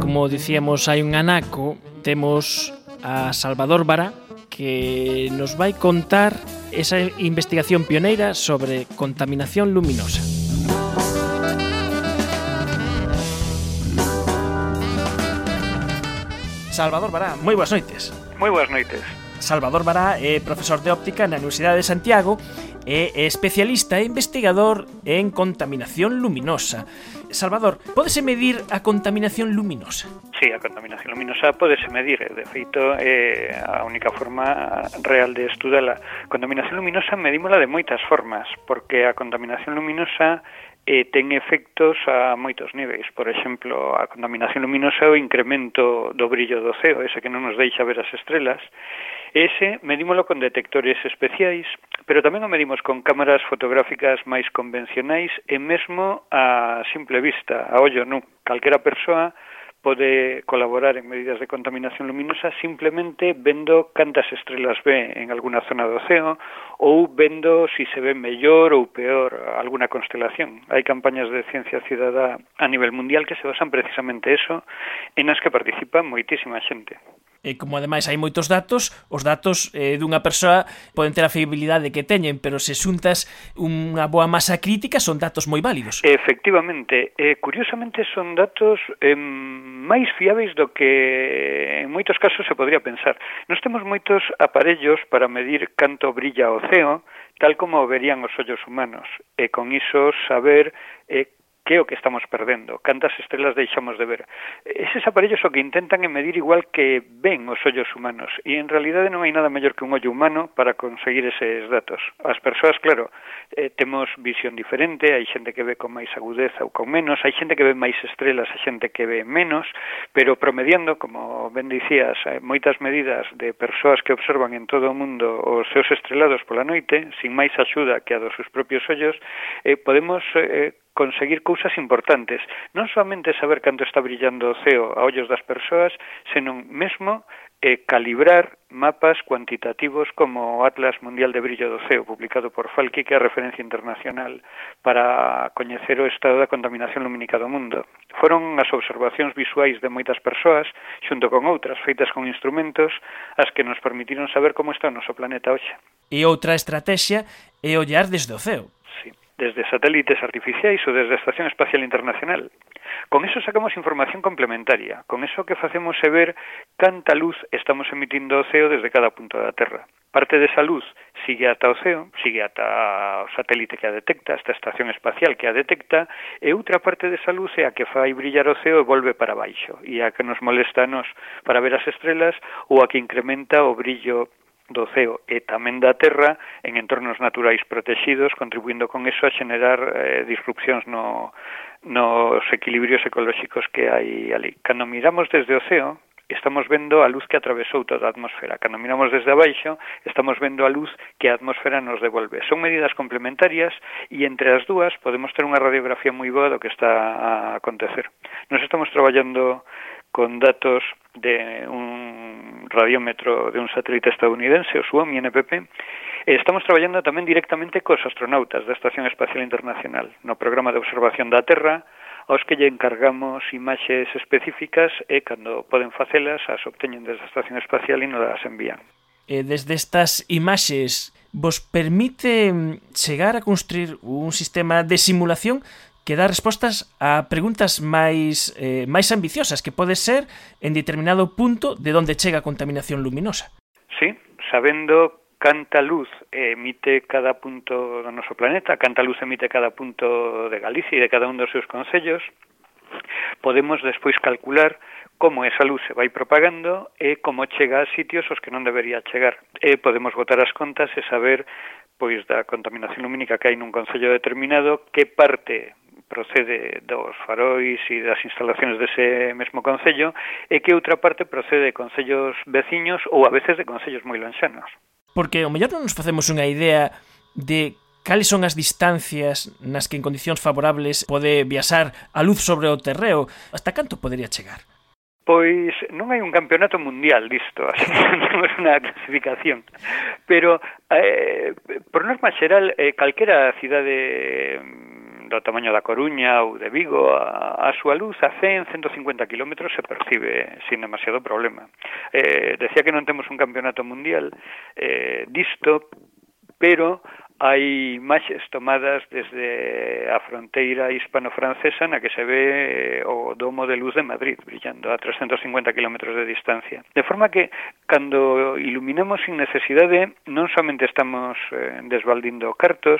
Como dicíamos, hai un anaco, temos a Salvador Vara que nos vai contar esa investigación pioneira sobre contaminación luminosa. Salvador Bará, moi boas noites. Moi boas noites. Salvador Bará é profesor de óptica na Universidade de Santiago e é especialista e investigador en contaminación luminosa. Salvador, podese medir a contaminación luminosa? Sí, a contaminación luminosa podese medir. De feito, é a única forma real de estudala. Contaminación luminosa medímola de moitas formas, porque a contaminación luminosa eh, ten efectos a moitos niveis. Por exemplo, a contaminación luminosa é o incremento do brillo do ceo, ese que non nos deixa ver as estrelas, Ese medímolo con detectores especiais, pero tamén o medimos con cámaras fotográficas máis convencionais e mesmo a simple vista, a ollo nu. Calquera persoa pode colaborar en medidas de contaminación luminosa simplemente vendo cantas estrelas ve en alguna zona do océano ou vendo si se ve mellor ou peor alguna constelación. Hai campañas de ciencia cidadá a nivel mundial que se basan precisamente eso, en as que participa moitísima xente e como ademais hai moitos datos, os datos eh, dunha persoa poden ter a fiabilidade que teñen, pero se xuntas unha boa masa crítica son datos moi válidos. Efectivamente, eh, curiosamente son datos eh, máis fiáveis do que en moitos casos se podría pensar. Nos temos moitos aparellos para medir canto brilla o ceo, tal como verían os ollos humanos, e con iso saber eh, que é o que estamos perdendo, cantas estrelas deixamos de ver. Eses aparellos o que intentan é medir igual que ven os ollos humanos, e en realidade non hai nada mellor que un ollo humano para conseguir eses datos. As persoas, claro, eh, temos visión diferente, hai xente que ve con máis agudeza ou con menos, hai xente que ve máis estrelas, hai xente que ve menos, pero promediando, como ben dicías, moitas medidas de persoas que observan en todo o mundo os seus estrelados pola noite, sin máis axuda que a dos seus propios ollos, eh, podemos eh, conseguir cousas importantes, non somente saber canto está brillando o ceo a ollos das persoas, senón mesmo eh, calibrar mapas cuantitativos como o Atlas Mundial de Brillo do Ceo, publicado por Falki, que é a referencia internacional para coñecer o estado da contaminación lumínica do mundo. Foron as observacións visuais de moitas persoas, xunto con outras feitas con instrumentos, as que nos permitiron saber como está o noso planeta hoxe. E outra estrategia é ollar desde o ceo. Sí desde satélites artificiais ou desde a Estación Espacial Internacional. Con eso sacamos información complementaria, con eso que facemos é ver canta luz estamos emitindo o ceo desde cada punto da Terra. Parte desa luz sigue ata o ceo, sigue ata o satélite que a detecta, esta estación espacial que a detecta, e outra parte desa luz é a que fai brillar o ceo e volve para baixo, e a que nos molesta a nos para ver as estrelas ou a que incrementa o brillo do ceo e tamén da terra en entornos naturais protexidos, contribuindo con eso a generar eh, disrupcións no, nos equilibrios ecolóxicos que hai ali. Cando miramos desde o ceo, estamos vendo a luz que atravesou toda a atmosfera. Cando miramos desde abaixo, estamos vendo a luz que a atmosfera nos devolve. Son medidas complementarias e entre as dúas podemos ter unha radiografía moi boa do que está a acontecer. Nos estamos traballando con datos de un radiómetro de un satélite estadounidense, o SWOM y NPP, estamos traballando tamén directamente cos astronautas da Estación Espacial Internacional no programa de observación da Terra, aos que lle encargamos imaxes específicas e cando poden facelas as obteñen desde a Estación Espacial e nos as envían. E desde estas imaxes vos permite mm, chegar a construir un sistema de simulación que dá respostas a preguntas máis eh, máis ambiciosas que pode ser en determinado punto de onde chega a contaminación luminosa. Sí, sabendo canta luz emite cada punto do noso planeta, canta luz emite cada punto de Galicia e de cada un dos seus concellos, podemos despois calcular como esa luz se vai propagando e como chega a sitios os que non debería chegar. E podemos botar as contas e saber pois da contaminación lumínica que hai nun concello determinado, que parte procede dos farois e das instalacións dese mesmo concello e que outra parte procede de concellos veciños ou a veces de concellos moi lonxanos. Porque o mellor non nos facemos unha idea de cales son as distancias nas que en condicións favorables pode viaxar a luz sobre o terreo, hasta canto podería chegar? Pois non hai un campeonato mundial disto, así que non é unha clasificación. Pero, eh, por norma xeral, eh, calquera cidade do tamaño da Coruña ou de Vigo, a, a súa luz a 100, 150 km se percibe sin demasiado problema. Eh, decía que non temos un campeonato mundial eh, disto, pero hai imaxes tomadas desde a fronteira hispano-francesa na que se ve eh, o domo de luz de Madrid brillando a 350 km de distancia. De forma que cando iluminamos sin necesidade non somente estamos eh, desvaldindo cartos,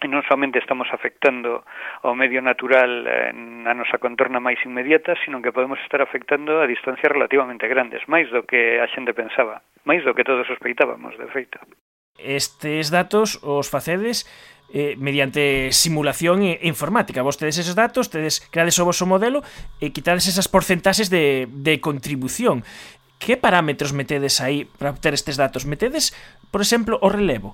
e non somente estamos afectando ao medio natural eh, na nosa contorna máis inmediata, sino que podemos estar afectando a distancias relativamente grandes, máis do que a xente pensaba, máis do que todos sospeitábamos, de feito. Estes datos os facedes eh, mediante simulación informática. Vos tedes esos datos, tedes creades o vosso modelo e quitades esas porcentaxes de, de contribución. Que parámetros metedes aí para obter estes datos? Metedes, por exemplo, o relevo?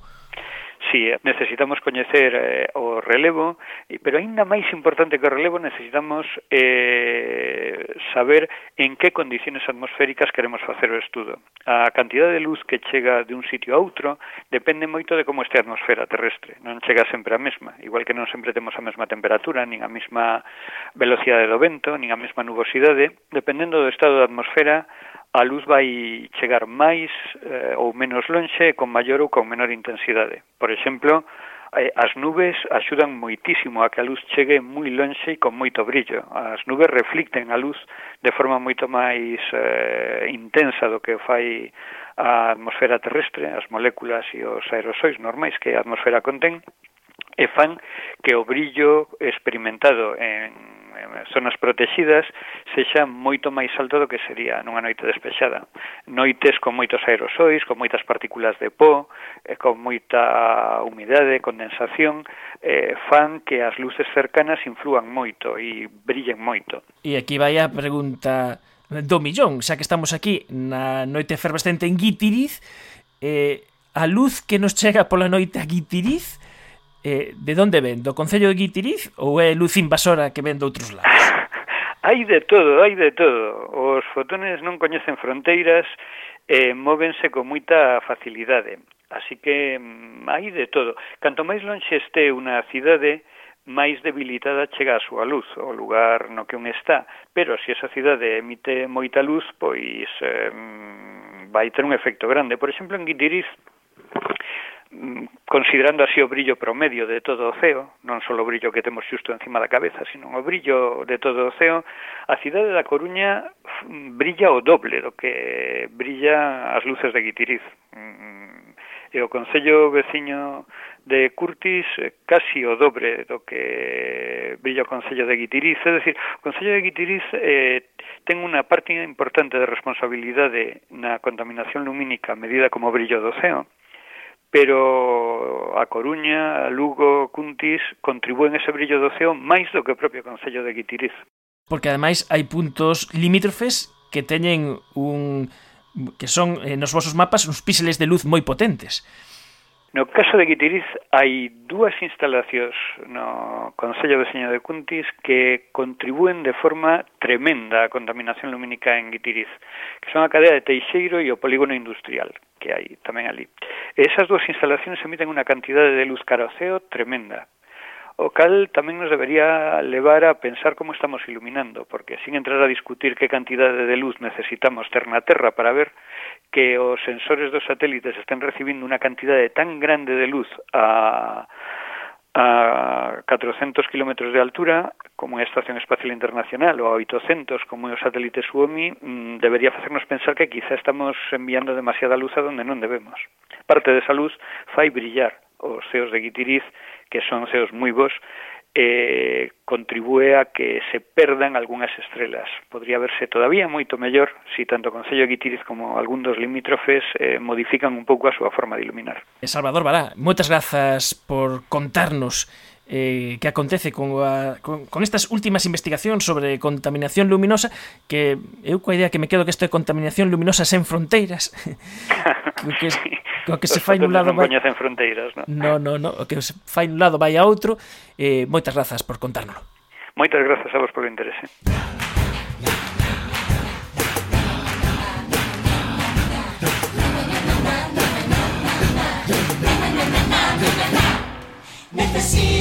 si eh, necesitamos coñecer eh, o relevo, pero aínda máis importante que o relevo necesitamos eh, saber en que condiciones atmosféricas queremos facer o estudo. A cantidad de luz que chega de un sitio a outro depende moito de como este a atmosfera terrestre, non chega sempre a mesma, igual que non sempre temos a mesma temperatura, nin a mesma velocidade do vento, nin a mesma nubosidade, dependendo do estado da atmosfera a luz vai chegar máis eh, ou menos lonxe, con maior ou con menor intensidade. Por exemplo, eh, as nubes axudan moitísimo a que a luz chegue moi lonxe e con moito brillo. As nubes reflicten a luz de forma moito máis eh, intensa do que fai a atmosfera terrestre, as moléculas e os aerosois normais que a atmosfera contén, e fan que o brillo experimentado en Eh, zonas protexidas sexa moito máis alto do que sería nunha noite despexada. Noites con moitos aerosois, con moitas partículas de pó, eh, con moita humidade, condensación, eh, fan que as luces cercanas inflúan moito e brillen moito. E aquí vai a pregunta do millón, xa que estamos aquí na noite efervescente en Guitiriz, eh, a luz que nos chega pola noite a Guitiriz eh, de onde ven? Do Concello de Guitiriz ou é luz invasora que ven de outros lados? Hai de todo, hai de todo. Os fotones non coñecen fronteiras e eh, móvense con moita facilidade. Así que mm, hai de todo. Canto máis lonxe este unha cidade, máis debilitada chega a súa luz, o lugar no que un está. Pero se esa cidade emite moita luz, pois eh, mm, vai ter un efecto grande. Por exemplo, en Guitiriz Mm, considerando así o brillo promedio de todo o ceo, non só o brillo que temos xusto encima da cabeza, sino o brillo de todo o ceo, a cidade da Coruña mm, brilla o doble do que brilla as luces de Guitiriz. Mm, e o Concello veciño de Curtis eh, casi o dobre do que brilla o Concello de Guitiriz. É dicir, o Concello de Guitiriz eh, ten unha parte importante de responsabilidade na contaminación lumínica medida como brillo do ceo, pero a Coruña, a Lugo, Cuntis contribúen ese brillo do ceo máis do que o propio Concello de Guitiriz. Porque ademais hai puntos limítrofes que teñen un que son eh, nos vosos mapas uns píxeles de luz moi potentes. No caso de Guitiriz hai dúas instalacións no Concello de Seño de Cuntis que contribúen de forma tremenda á contaminación lumínica en Guitiriz, que son a cadea de Teixeiro e o polígono industrial que hai tamén ali. E esas dúas instalacións emiten unha cantidade de luz caroceo tremenda. O cal tamén nos debería levar a pensar como estamos iluminando, porque sin entrar a discutir que cantidade de luz necesitamos ter na Terra para ver que os sensores dos satélites estén recibindo unha cantidade tan grande de luz a a 400 km de altura, como a Estación Espacial Internacional, ou a 800, como é o satélite Suomi, mm, debería facernos pensar que quizá estamos enviando demasiada luz a donde non debemos. Parte desa luz fai brillar os ceos de Guitiriz, que son ceos moi bons, eh, contribúe a que se perdan algunhas estrelas. Podría verse todavía moito mellor se si tanto o Concello de Guitiriz como algún dos limítrofes eh, modifican un pouco a súa forma de iluminar. Eh, Salvador Bará, moitas grazas por contarnos eh, que acontece con, a, con, con estas últimas investigacións sobre contaminación luminosa que eu coa idea que me quedo que isto é contaminación luminosa sen fronteiras que, que, o que se fai nun lado non vai... coñecen fronteiras, non? No, no, no, o que se fai nun lado vai a outro. Eh, moitas grazas por contárnoslo. Moitas grazas a vos polo interese. Necesito